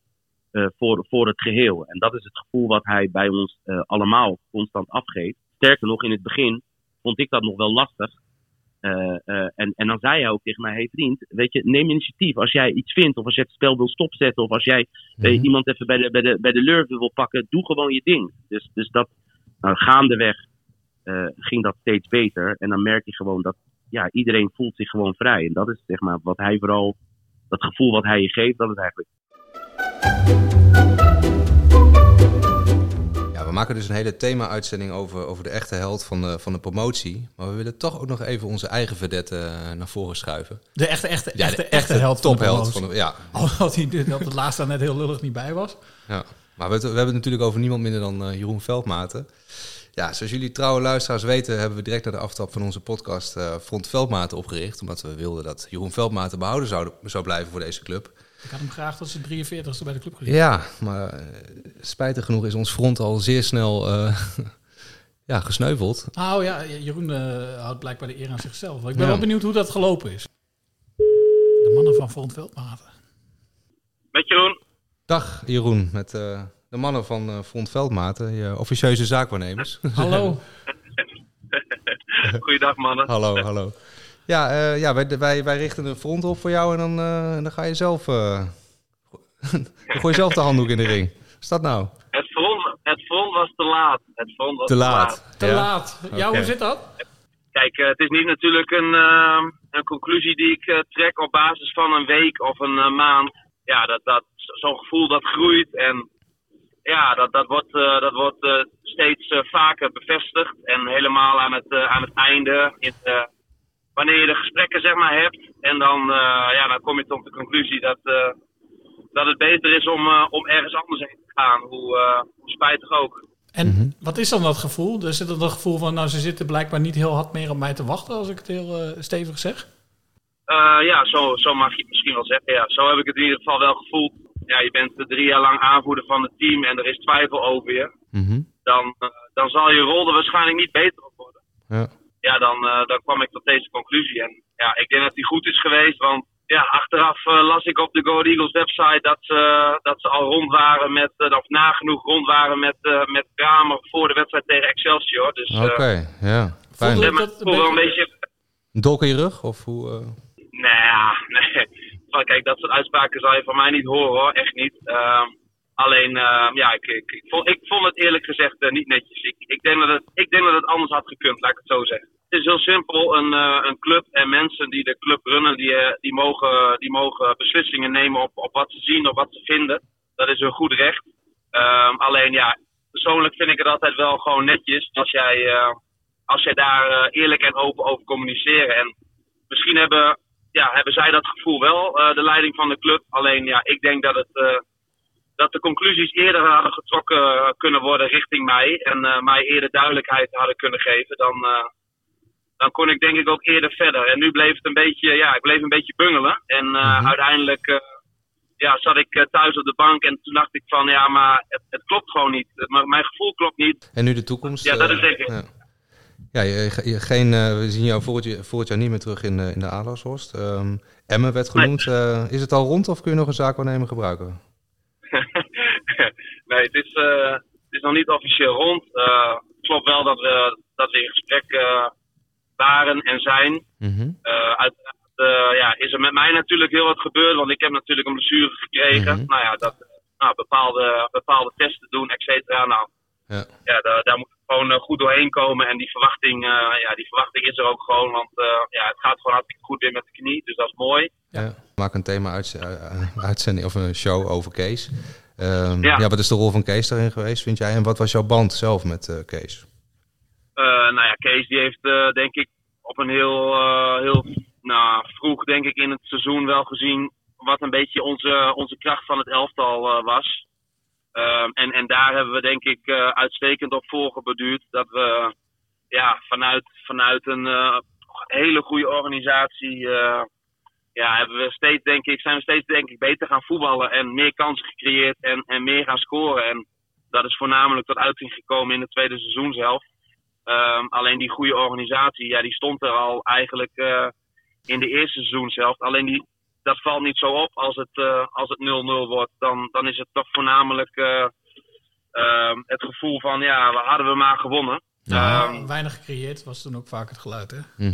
voor, voor het geheel. En dat is het gevoel wat hij bij ons eh, allemaal constant afgeeft. Sterker nog, in het begin vond ik dat nog wel lastig. Eh, eh, en, en dan zei hij ook tegen mij: hey vriend, weet je, neem initiatief. Als jij iets vindt, of als je het spel wil stopzetten, of als jij eh, iemand even bij de, bij, de, bij de lurven wil pakken, doe gewoon je ding. Dus, dus dat nou, gaandeweg eh, ging dat steeds beter. En dan merk je gewoon dat ja, iedereen voelt zich gewoon vrij. En dat is zeg maar wat hij vooral, dat gevoel wat hij je geeft, dat is eigenlijk. Ja, we maken dus een hele thema-uitzending over, over de echte held van de, van de promotie. Maar we willen toch ook nog even onze eigen vedette eh, naar voren schuiven. De echte, echte, Ja, echte, de echte held van de promotie. van de, ja. Alhoewel hij er op het laatste net heel lullig niet bij was. Ja, maar we, we hebben het natuurlijk over niemand minder dan eh, Jeroen Veldmaten. Ja, zoals jullie trouwe luisteraars weten, hebben we direct na de aftrap van onze podcast eh, Front Veldmaten opgericht. Omdat we wilden dat Jeroen Veldmaten behouden zou, zou blijven voor deze club. Ik had hem graag tot zijn 43ste bij de club gezien. Ja, maar eh, spijtig genoeg is ons front al zeer snel eh, [laughs] ja, gesneuveld. Nou ja, Jeroen eh, houdt blijkbaar de eer aan zichzelf. Ik ben Ja. wel benieuwd hoe dat gelopen is. De mannen van Front Veldmaten. Met Jeroen. Dag Jeroen, met eh, de mannen van eh, Front Veldmaten, je officieuze zaakwaarnemers. Hallo. [laughs] Goeiedag mannen. hallo, hallo. Ja, eh, ja wij, wij, wij richten een front op voor jou en dan, eh, dan ga je zelf... eh, [laughs] dan gooi je zelf de handdoek in de ring. Wat is dat nou? Het front, het front was te laat. Het front was Te laat. Te Ja. laat. Ja, hoe zit dat? Kijk, het is niet natuurlijk een, eh, een conclusie die ik trek op basis van een week of een maand. Ja, dat, dat, zo'n gevoel dat groeit. En ja, dat, dat wordt, eh, dat wordt eh, steeds eh, vaker bevestigd. En helemaal aan het, aan het einde, in, wanneer je de gesprekken zeg maar hebt. En dan, eh, ja, dan kom je tot de conclusie dat, eh, dat het beter is om, eh, om ergens anders heen te gaan. Hoe, eh, hoe spijtig ook. En wat is dan dat gevoel? Er zit er dat gevoel van, nou, ze zitten blijkbaar niet heel hard meer op mij te wachten, als ik het heel eh, stevig zeg. Eh, ja, zo, zo mag je het misschien wel zeggen. Ja, zo heb ik het in ieder geval wel gevoeld. Ja, je bent drie jaar lang aanvoerder van het team en er is twijfel over je. Dan, eh, dan zal je rol er waarschijnlijk niet beter op worden. Ja. Ja, dan, eh, dan kwam ik tot deze conclusie. En ja, ik denk dat die goed is geweest, want ja, achteraf eh, las ik op de Go Eagles website dat ze, dat ze al rond waren met, eh, of nagenoeg rond waren met, eh, met Kramer voor de wedstrijd tegen Excelsior. Dus eh, Oké, ja. Fijn. zeg maar, ik voel wel een beetje Een dolk in je rug? Of hoe, eh? Nou ja, [laughs] nee. Kijk, dat soort uitspraken zal je van mij niet horen hoor, echt niet. Alleen, ehm, ja, ik, ik, ik, vond, ik vond het eerlijk gezegd eh, niet netjes. Ik, denk dat het, ik denk dat het anders had gekund, laat ik het zo zeggen. Het is heel simpel, een, eh, een club en mensen die de club runnen, die, eh, die, mogen, die mogen beslissingen nemen op, op wat ze zien of wat ze vinden. Dat is hun goed recht. Ehm, alleen ja, persoonlijk vind ik het altijd wel gewoon netjes als jij, als jij daar eerlijk en open over communiceren. En misschien hebben, ja, hebben zij dat gevoel wel, de leiding van de club. Alleen ja, ik denk dat, het, dat de conclusies eerder hadden getrokken eh, kunnen worden richting mij. En eh, mij eerder duidelijkheid hadden kunnen geven. Dan, eh, dan kon ik denk ik ook eerder verder. En nu bleef het een beetje, ja, ik bleef een beetje bungelen. En eh, uiteindelijk ja, zat ik thuis op de bank en toen dacht ik van ja, maar het, het klopt gewoon niet. M- mijn gevoel klopt niet. En nu de toekomst? Ja, dat is ik. Ja, ja je, je- geen, we zien jou volgend jaar, volgend jaar niet meer terug in, in de Adelaarshorst. Ehm Emmen werd genoemd. Is het al rond of kun je nog een zaakwaarnemer gebruiken? [laughs] nee, het is, eh, het is nog niet officieel rond. Eh, het klopt wel dat we, dat we in gesprek eh, waren en zijn. Eh, uiteraard ja, is er met mij natuurlijk heel wat gebeurd, want ik heb natuurlijk een blessure gekregen. Nou ja, dat, nou, bepaalde, bepaalde testen doen, et cetera. Nou, Ja. ja, daar, daar moet ik gewoon eh, goed doorheen komen. En die verwachting, eh, ja, die verwachting is er ook gewoon, want eh, ja, het gaat gewoon hartstikke goed weer met de knie, dus dat is mooi. Ja. Maak een thema eh, uitzending of een show over Kees. Ehm, ja. Ja. wat is de rol van Kees daarin geweest, vind jij? En wat was jouw band zelf met eh, Kees? Eh, nou ja, Kees die heeft eh, denk ik op een heel, eh, heel nou, vroeg denk ik in het seizoen wel gezien wat een beetje onze, onze kracht van het elftal eh, was. Ehm, en, en daar hebben we denk ik eh, uitstekend op voorgebeduurd. Dat we ja, vanuit, vanuit een eh, hele goede organisatie eh, ja, hebben we steeds, denk ik, zijn we steeds denk ik, beter gaan voetballen en meer kansen gecreëerd en, en meer gaan scoren. En dat is voornamelijk tot uiting gekomen in het tweede seizoen zelf. Ehm, alleen die goede organisatie, ja, die stond er al eigenlijk in de eerste seizoen zelf. Alleen die, dat valt niet zo op als het, eh, als het 0-0 wordt. Dan, dan is het toch voornamelijk eh, ehm, het gevoel van, ja, we hadden we maar gewonnen. Ehm, Weinig gecreëerd was toen ook vaak het geluid, hè?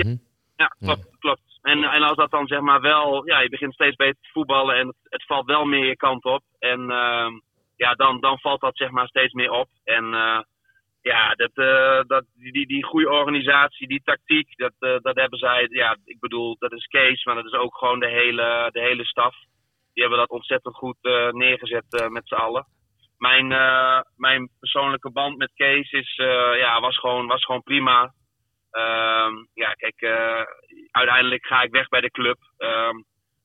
ja, klopt, klopt. En, en als dat dan zeg maar wel, ja, je begint steeds beter te voetballen en het, het valt wel meer je kant op. En ehm, ja, dan, dan valt dat zeg maar steeds meer op. En eh, ja, dat, eh, dat, die, die, goede organisatie, die tactiek, dat, eh, dat hebben zij, ja, ik bedoel, dat is Kees, maar dat is ook gewoon de hele, de hele staf. Die hebben dat ontzettend goed eh, neergezet met z'n allen. Mijn, mijn persoonlijke band met Kees is, ja, was, gewoon, was gewoon prima. Ehm, ja, kijk, uiteindelijk ga ik weg bij de club. Ehm,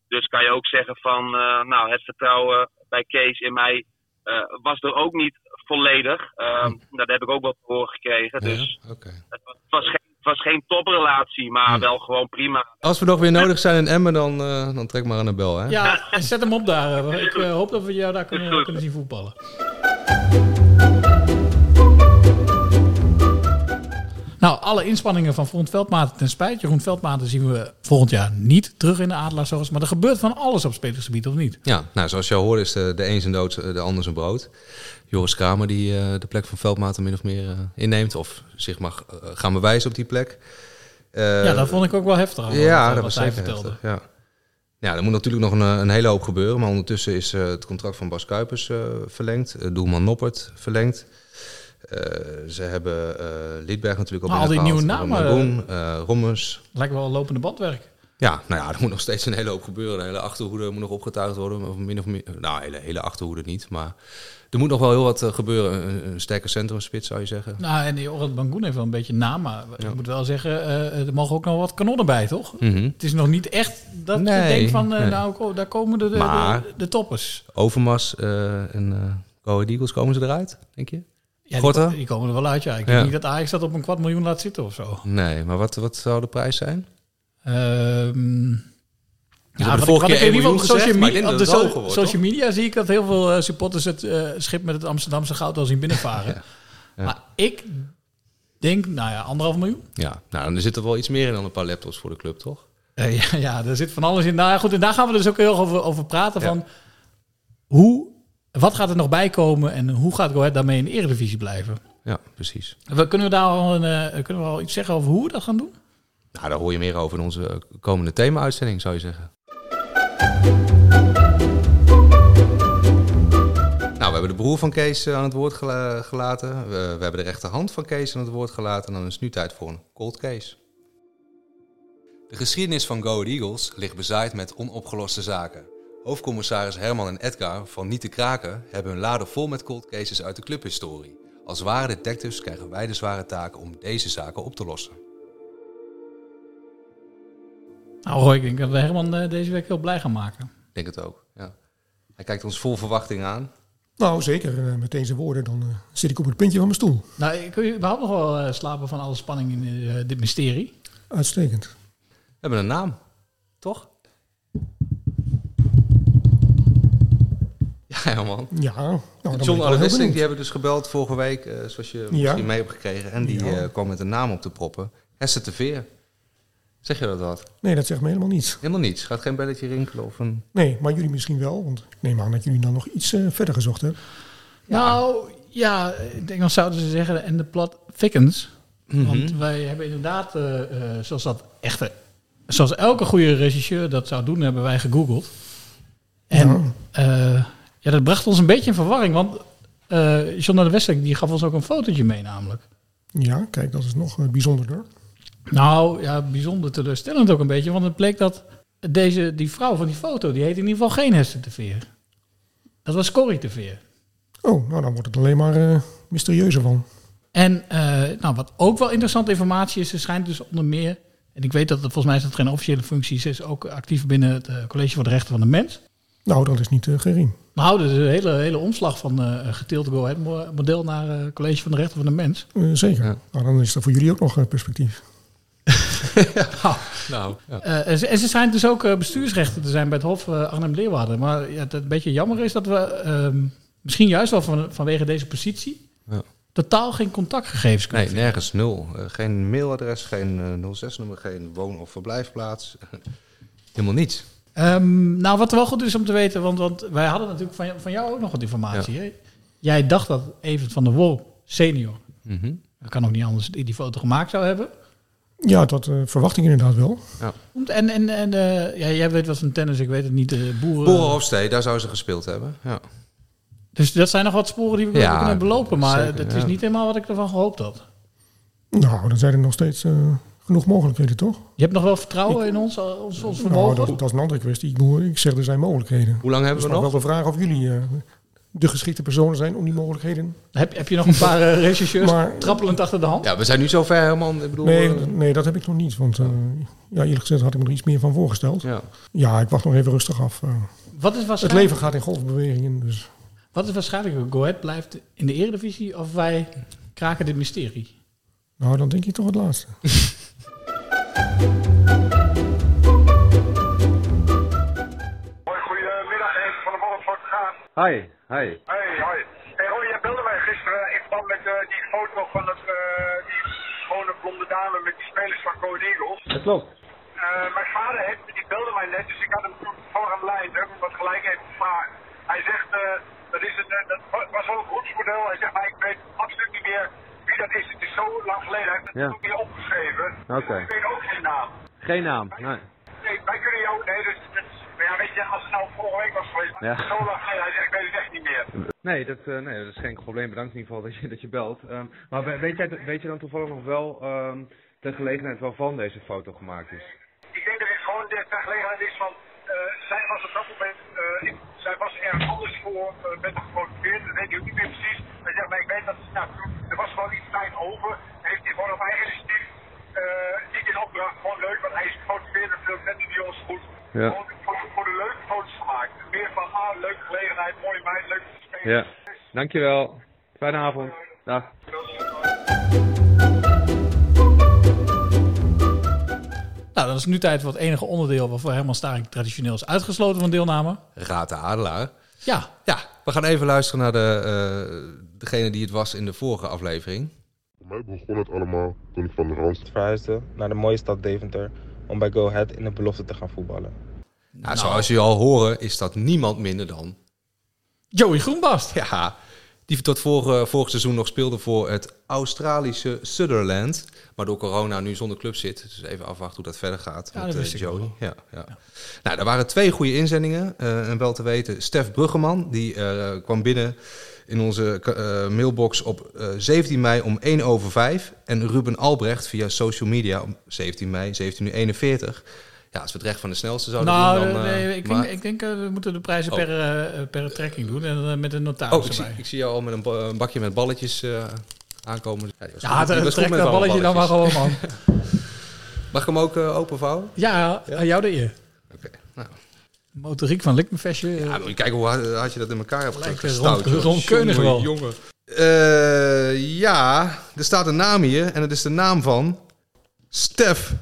dus kan je ook zeggen van, nou, het vertrouwen bij Kees in mij was er ook niet volledig. Ehm, Dat heb ik ook wel horen gekregen. Dus het was, het was geen, het was geen toprelatie, maar wel gewoon prima. Als we nog weer nodig zijn in Emmen, dan, eh, dan trek maar aan de bel, hè? Ja, en zet hem op daar. Ik eh, hoop dat we jou daar kunnen, kunnen zien voetballen. Nou, alle inspanningen van Front Veldmaten ten spijt. Jeroen Veldmaten zien we volgend jaar niet terug in de Adelaarshorst. Maar er gebeurt van alles op spelersgebied, of niet? Ja, nou, zoals je al hoorde is de, de een zijn dood, de ander zijn brood. Joris Kramer die eh, de plek van Veldmaten min of meer eh, inneemt of zich mag eh, gaan bewijzen op die plek. Eh, ja, dat vond ik ook wel heftig. Ja, wat, dat was hij vertelde. heftig, ja. ja, er moet natuurlijk nog een, een hele hoop gebeuren. Maar ondertussen is eh, het contract van Bas Kuipers eh, verlengd. Eh, doelman Noppert verlengd. Eh, ze hebben eh Liedberg natuurlijk al Maar al die nieuwe namen, Maroon, eh Rommers. Lijkt wel lopende bandwerk. Ja, nou ja, er moet nog steeds een hele hoop gebeuren. De hele achterhoede moet nog opgetuigd worden. Of min of meer, nou, hele, hele achterhoede niet. Maar er moet nog wel heel wat gebeuren. Een, een sterke centrumspits zou je zeggen. Nou, en die Orad Bangoen heeft wel een beetje naam, maar ik moet wel zeggen, er mogen ook nog wat kanonnen bij, toch? Mhm. Het is nog niet echt dat je denkt van, nee. nou, daar komen de, de, Maar- de, de toppers. Overmars eh, en eh Go Eagles, komen ze eruit, denk je? Ja, die, komen er wel uit, ja. Ik Ja. denk niet dat Ajax dat op een kwart miljoen laat zitten of zo. Nee, maar wat, wat zou de prijs zijn? Hebben ja, de vorige keer in ieder 1 geval op social, miljoen gezegd, maar ik media, op de so- wordt, social media zie ik dat heel veel eh, supporters het eh, schip met het Amsterdamse goud al zien binnenvaren. [laughs] Maar ik denk, nou ja, anderhalf miljoen. Ja, nou, dan zit er wel iets meer in dan een paar laptops voor de club, toch? Eh, [laughs] ja, ja, er zit van alles in. Nou ja, goed, en daar gaan we dus ook heel erg over, over praten. Ja. Van hoe, wat gaat er nog bij komen en hoe gaat Go Ahead daarmee in de eredivisie blijven? Ja, precies. We, kunnen we daar al, een, eh, kunnen we al iets zeggen over hoe we dat gaan doen? Nou, daar hoor je meer over in onze eh, komende thema-uitzending, zou je zeggen. Nou, we hebben de broer van Kees eh, aan het woord gela- gelaten. We, we hebben de rechterhand van Kees aan het woord gelaten. En dan is het nu tijd voor een cold case. De geschiedenis van Go Ahead Eagles ligt bezaaid met onopgeloste zaken. Hoofdcommissaris Herman en Edgar van Niet te Kraken hebben hun laden vol met cold cases uit de clubhistorie. Als ware detectives krijgen wij de zware taak om deze zaken op te lossen. Nou Roy, ik denk dat we Herman eh, deze week heel blij gaan maken. Ik denk het ook, ja. Hij kijkt ons vol verwachting aan. Nou, zeker. eh, met deze woorden dan eh, zit ik op het puntje van mijn stoel. Nou, ik kun je überhaupt nog wel slapen van alle spanning in dit mysterie? Uitstekend. We hebben een naam, toch? [laughs] Ja, man. Ja, nou, John Alvesting, die hebben we dus gebeld vorige week, eh, zoals je Ja. misschien mee hebt gekregen. En die Ja. eh, kwam met een naam op te proppen. Hesse te Veer. Zeg je dat wat? Nee, dat zegt me helemaal niets. Helemaal niets. Gaat geen belletje rinkelen of een... Nee, maar jullie misschien wel. Want ik neem aan dat jullie dan nog iets eh, verder gezocht hebben. Nou, ja, ik denk dan zouden ze zeggen, en de plat thickens. Mhm. Want wij hebben inderdaad, zoals dat echte, zoals elke goede regisseur dat zou doen, hebben wij gegoogeld. En ja, ja dat bracht ons een beetje in verwarring, want eh John de Westelijk die gaf ons ook een fotootje mee namelijk. Ja, kijk, dat is nog eh, bijzonderder. Nou, ja, bijzonder teleurstellend ook een beetje, want het bleek dat deze, die vrouw van die foto, die heet in ieder geval geen Hester de Veer. Dat was Corrie de Veer. Oh, nou dan wordt het alleen maar eh, mysterieuzer van. En nou, wat ook wel interessante informatie is, ze schijnt dus onder meer, en ik weet dat het volgens mij is dat geen officiële functie is, ook actief binnen het College voor de Rechten van de Mens. Nou, dat is niet uh, gering. Nou, dat is een hele, hele omslag van eh geteeld model naar eh College van de Rechten van de Mens. Eh, zeker. Nou, dan is er voor jullie ook nog eh, perspectief. [laughs] Nou, ja. Eh, en, ze, en ze schijnt dus ook eh, bestuursrechten te zijn bij het Hof eh, Arnhem-Leeuwarden. Maar ja, het een beetje jammer is dat we ehm, misschien juist wel van, vanwege deze positie Ja. totaal geen contactgegevens kunnen Nee, nergens nul. Eh, geen mailadres, geen eh, 06-nummer, geen woon- of verblijfplaats. [laughs] Helemaal niets. Ehm, nou, wat wel goed is om te weten, want, want wij hadden natuurlijk van, van jou ook nog wat informatie. Ja. Jij dacht dat Evert van der Wol, senior, Mhm. dat kan ook niet anders, die die foto gemaakt zou hebben. Ja, dat eh, verwacht ik inderdaad wel. Ja. En, en, en eh, ja, jij weet wat van tennis, ik weet het niet. de boeren. Boerenhofstee, daar zou ze gespeeld hebben. Ja. Dus dat zijn nog wat sporen die we Ja, kunnen belopen, maar zeker, dat is ja. niet helemaal wat ik ervan gehoopt had. Nou, dan zijn er nog steeds eh, genoeg mogelijkheden, toch? Je hebt nog wel vertrouwen in ons, ons, ons Nou, vermogen? dat, dat is een andere kwestie. Ik, bedoel, ik zeg, er zijn mogelijkheden. Hoe lang hebben we nog nog? wel de vraag of jullie eh, de geschikte personen zijn om die mogelijkheden... Heb, heb je nog een paar eh, regisseurs Maar- trappelend achter de hand? Ja, we zijn nu zover helemaal. Ik bedoel, Nee, eh, nee, dat heb ik nog niet. Want eh, ja, eerlijk gezegd had ik me er iets meer van voorgesteld. Ja. Ja, ik wacht nog even rustig af. eh. Wat is het waarschijnlijk- leven gaat in golfbewegingen, dus... Wat is waarschijnlijker? Go Ahead blijft in de Eredivisie of wij kraken dit mysterie? Nou, dan denk ik toch het laatste. [laughs] Goedemiddag, even van de te gaan. Hi, hi. Hey, hoi. Hey, Roy, jij belde mij gisteren in verband met eh, die foto van het, eh, die schone blonde dame met die spelers van Go Ahead Eagles. Dat klopt. Eh, mijn vader heeft, die belde mij net, dus ik had hem voor aan de lijn. Heb hem wat gelijk even gevraagd. Hij zegt, eh, dat, is het, eh, dat wa- was wel een groepsmodel. Hij zegt, maar ik weet absoluut niet meer wie dat is. Het is zo lang geleden. Hij heeft het Ja. ook weer opgeschreven. Oké. Ik weet ook geen naam. Geen naam. Nee. Nee, wij kunnen jou... Nee, dus, dus, maar ja, weet je, als het nou vorige week was geweest, Ja. zo lang geleden, hij zegt, ik weet het echt niet meer. Nee, dat, eh, nee, dat is geen probleem. Bedankt in ieder geval dat je, dat je belt. Ehm, maar we- weet, jij, weet je dan toevallig nog wel ehm de gelegenheid waarvan deze foto gemaakt is? Ik denk dat het gewoon de aangelegenheid is van, eh, zij was op dat moment, eh, ik- zij was er anders voor, met gemotiveerd, dat weet ik ook niet meer precies. Hij zegt, maar ik weet dat, nou, toen, er was gewoon iets tijd over, heeft hij gewoon op eigen initiatief, eh, niet in opdracht, gewoon leuk, want hij is gemotiveerd en veel net die jongens goed. Ja. Gewoon voor, voor de leuke foto's gemaakt. Meer van, ah, leuke gelegenheid, mooie meid, leuk spelen. Ja, dankjewel. Fijne avond. Dag. Nou, dan is het nu tijd voor het enige onderdeel waarvoor Herman Staring traditioneel is uitgesloten van deelname. Raad de Adelaar. Ja. Ja, we gaan even luisteren naar de, eh, degene die het was in de vorige aflevering. Voor mij begon het allemaal toen ik van de Randstad verhuisde naar de mooie stad Deventer om bij Go Ahead in de belofte te gaan voetballen. Nou, zoals jullie al horen is dat niemand minder dan... Joey Groenbast. Ja, die tot vorige, vorig seizoen nog speelde voor het Australische Sutherland. Maar door corona nu zonder club zit. Dus even afwachten hoe dat verder gaat Ja, met dat eh, Joey. Ja, ja. Nou, er waren twee goede inzendingen. eh, en wel te weten, Stef Bruggeman, die eh, kwam binnen in onze mailbox op eh, 17 mei om 1 over 5. En Ruben Albrecht via social media om 17 mei, 1741. Ja, als we het recht van de snelste zouden Nou, doen, dan... eh, eh, nee, ik, maar- denk, ik denk eh, we moeten de prijzen Oh. per, eh, per trekking doen en met een notaris Oh, ik zie, ik zie jou al met een, ba- een bakje met balletjes aankomen. Ja, Ja, goed. Trek dat alle balletje dan maar gewoon, man. [laughs] Mag ik hem ook openvouwen? Ja, aan jou de eer. Oké, nou. Motoriek van Likmenvestje. Ja, moet je kijken hoe hard, hard je dat in elkaar hebt gestouwd. Ron- joh. Ron Keunig Jongen, wel. Jongen. Ja, er staat een naam hier en het is de naam van Stef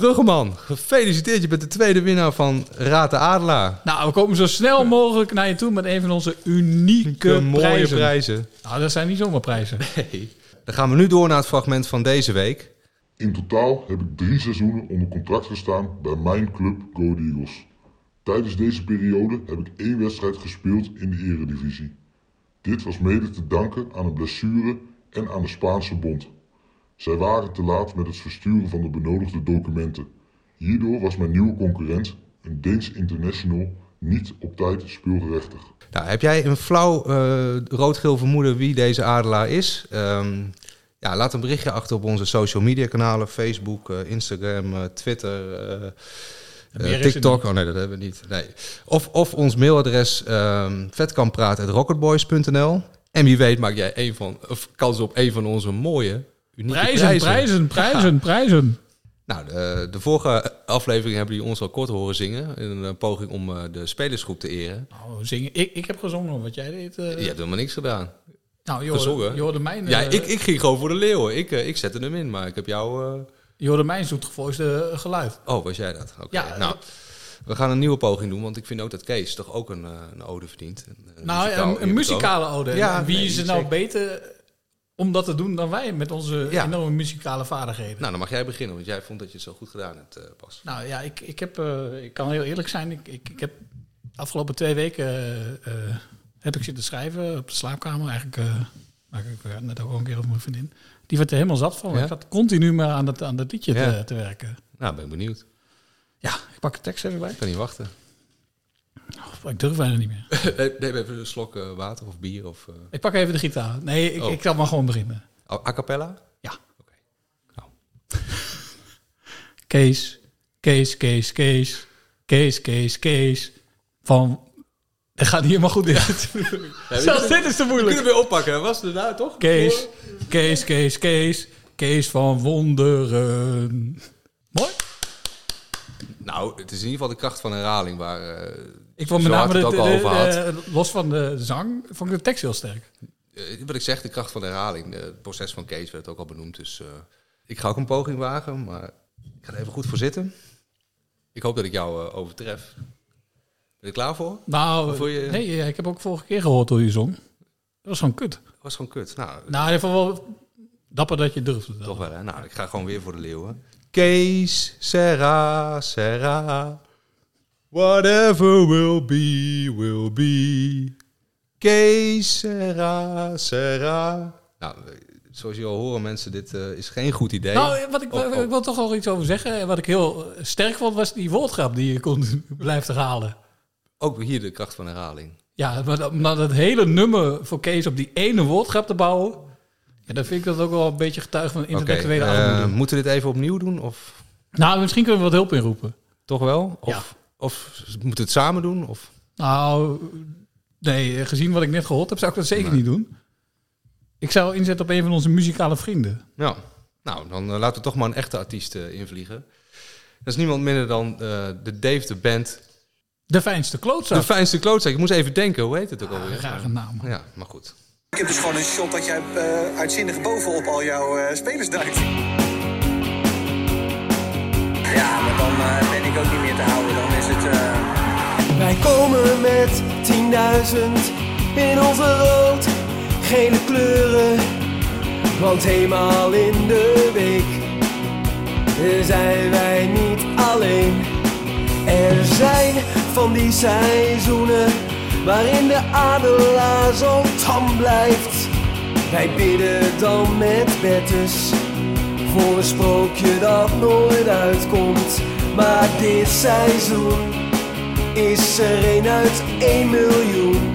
Bruggeman. Gefeliciteerd, je bent de tweede winnaar van Raad de Adelaar. Nou, we komen zo snel mogelijk naar je toe met een van onze unieke mooie prijzen. prijzen. Nou, dat zijn niet zomaar prijzen. Nee. Dan gaan we nu door naar het fragment van deze week. In totaal heb ik drie seizoenen onder contract gestaan bij mijn club Go Eagles. Tijdens deze periode heb ik één wedstrijd gespeeld in de eredivisie. Dit was mede te danken aan een blessure en aan de Spaanse bond. Zij waren te laat met het versturen van de benodigde documenten. Hierdoor was mijn nieuwe concurrent, een Deens international, niet op tijd speelgerechtig. Nou, heb jij een flauw eh, rood-geel vermoeden wie deze adelaar is? Ehm, ja, laat een berichtje achter op onze social media kanalen. Facebook, eh, Instagram, eh, Twitter, TikTok. Oh nee, dat hebben we niet. Nee. Of, of ons mailadres um, vetkampraat.rocketboys.nl. En wie weet maak jij een van, of kans op een van onze mooie, unieke Prijzen, prijzen. prijzen, prijzen, prijzen. Nou, de, de vorige aflevering hebben jullie ons al kort horen zingen. In een eh, poging om eh, de spelersgroep te eren. Nou, zingen. Ik, ik heb gezongen wat jij deed. eh. Je hebt helemaal niks gedaan. Nou, je hoorde- je hoorde mijn, Ja, ik, ik ging gewoon voor de leeuwen. Ik, ik zette hem in, maar ik heb jou... Je hoorde mijn zoetgevoiste geluid. Oh, was jij dat? Oké. Ja, nou, we gaan een nieuwe poging doen, want ik vind ook dat Kees toch ook een, een ode verdient. Een, Nou, muzikaal een, een muzikale ode. Ja, En wie nee, is er zeker. nou beter om dat te doen dan wij met onze enorme muzikale vaardigheden? Nou, dan mag jij beginnen, want jij vond dat je het zo goed gedaan hebt, eh Bas. Nou ja, ik, ik, heb, eh, ik kan heel eerlijk zijn. Ik, ik, ik heb de afgelopen twee weken eh, eh, heb ik zitten schrijven op de slaapkamer. Eigenlijk, eh maar ik net ook al een keer over mijn vriendin. Die werd er helemaal zat van. Ja? Ik zat continu maar aan dat, aan dat liedje Ja. te, te werken. Nou, ben ik benieuwd. Ja, ik pak de tekst even bij. Ik kan niet wachten. Ik durf bijna niet meer. [laughs] Neem neem even een slok eh, water of bier of... eh, Ik pak even de gitaar. Nee, ik, Oh. ik zal maar gewoon beginnen. a a cappella? Ja. [laughs] Kees, Kees, Kees, Kees, Kees, Kees, Kees. Van. Het gaat niet helemaal goed in. [laughs] Zelfs dit is te moeilijk. We kunnen weer oppakken, was het nou toch? Kees, Kees, Kees, Kees, Kees van Wonderen. Mooi. Nou, het is in ieder geval de kracht van herhaling waar... eh, Ik vond met name de, de- los van de zang, vond ik de tekst heel sterk. Eh, wat ik zeg, de kracht van herhaling. Het proces van Kees werd ook al benoemd. Dus eh, ik ga ook een poging wagen, maar ik ga er even goed voor zitten. Ik hoop dat ik jou overtref. Ben je klaar voor? Nou, je- nee, ik heb ook vorige keer gehoord hoe je zong. Dat was gewoon kut. Dat was gewoon kut. Nou, Nou, in ieder geval wel dapper dat je durfde. toch wel, hè? Nou, ik ga gewoon weer voor de leeuwen. Kees, Serra, Serra. Whatever will be, will be. Kees, Serra, Serra. Nou, zoals je al horen, mensen, dit eh, is geen goed idee. Nou, wat ik, Oh, oh. ik wil toch wel iets over zeggen. Wat ik heel sterk vond, was die woordgrap die je kon [laughs] blijven herhalen. Ook hier de kracht van herhaling. Ja, maar dan het hele nummer voor Kees op die ene woordgrap te bouwen... Ja, dan vind ik dat ook wel een beetje getuige van intellectuele eh, armoede. moeten we dit even opnieuw doen? Of? Nou, misschien kunnen we wat hulp inroepen. Toch wel? Of, of moet het samen doen? Of? Nou, nee, gezien wat ik net gehoord heb, zou ik dat zeker niet doen. Ik zou inzetten op een van onze muzikale vrienden. Ja, nou, dan eh, laten we toch maar een echte artiest eh, invliegen. Dat is niemand minder dan de Dave de Band. De fijnste klootzak. De fijnste klootzak. Ik moest even denken, hoe heet het ook alweer? rare naam. Ja, maar goed. Ik heb dus gewoon een shot dat jij eh uitzinnig bovenop al jouw eh, spelers duikt. Ja, maar dan eh, ben ik ook niet meer te houden. Dan is het... Wij komen met 10.000 in onze rood, gele kleuren. Want eenmaal in de week zijn wij niet alleen. Er zijn van die seizoenen waarin de adelaar tam blijft. Wij bidden dan met bettes voor een sprookje dat nooit uitkomt. Maar dit seizoen is er een uit 1 miljoen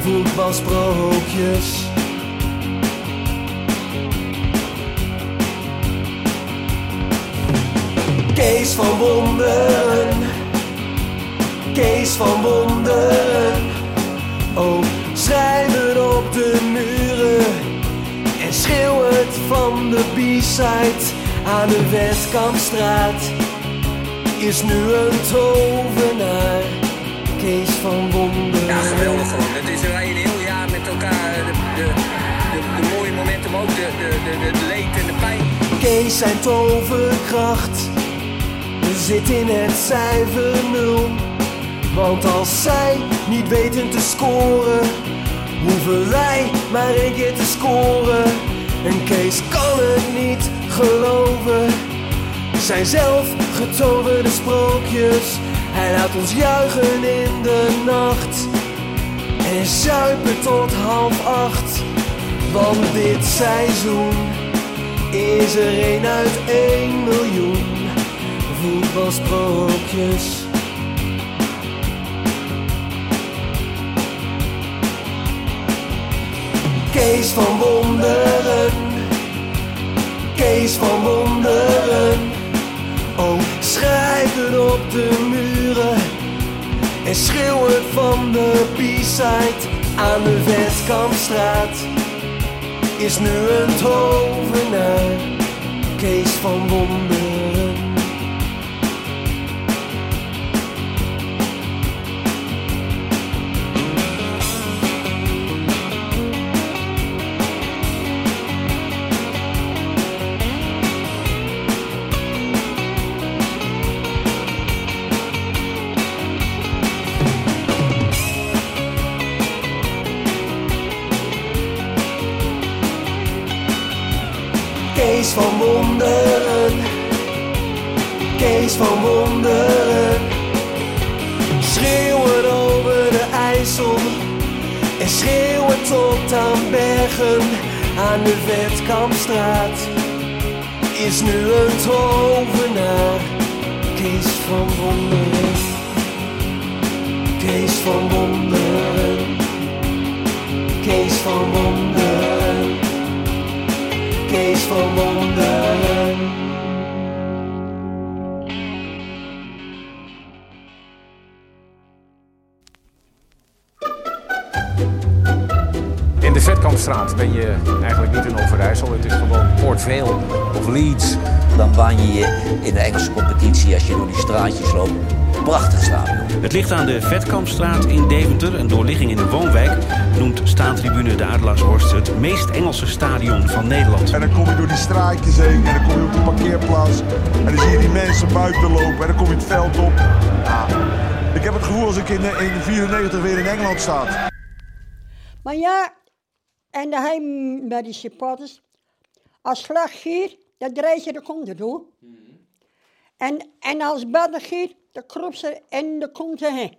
voetbalsprookjes. Kees van Wonderen, Kees van Wonderen. Oh, schrijf het op de muren en schreeuw het van de B-side aan de Westkampstraat. Is nu een tovenaar, Kees van Wonderen. Ja, geweldig gewoon. Het is wij een heel jaar met elkaar. De, de, de, de mooie momenten, maar ook de, de, de, de, de leed en de pijn. Kees zijn toverkracht zit in het cijfer nul. Want als zij niet weten te scoren, hoeven wij maar één keer te scoren. En Kees kan het niet geloven. Zijn zelf getoverde sprookjes. Hij laat ons juichen in de nacht. En zuipen tot half acht. Want dit seizoen is er een uit 1 miljoen voetbalsprookjes. Kees van Wonderen, Kees van Wonderen. Oh, schrijf het op de muren en schreeuw het van de B-side aan de Westkampstraat. Is nu een tovenaar, Kees van Wonderen. Kees van Wonderen, Kees van Wonderen. Schreeuwen over de IJssel en schreeuwen tot aan Bergen aan de Vetkampstraat. Is nu een tovenaar, Kees van Wonderen. Kees van Wonderen, Kees van Wonderen. Kees van Wonderen. In de Vetkampstraat ben je eigenlijk niet in Overijssel. Het is gewoon Port Vale of Leeds. Dan waan je je in de Engelse competitie als je door die straatjes loopt. Prachtig stadion. Het ligt aan de Vetkampstraat in Deventer, een doorligging in een woonwijk. Noemt staantribune de Adelaarshorst het meest Engelse stadion van Nederland. En dan kom je door die straatjes heen en dan kom je op de parkeerplaats. En dan zie je die mensen buiten lopen en dan kom je het veld op. Ja, ik heb het gevoel als ik in, eh, in 94 weer in Engeland sta. Maar ja, en dan hij bij die supporters, als slag giet, dan draait je de kont erdoor. En, en als badden dan kropt ze en de kont erheen.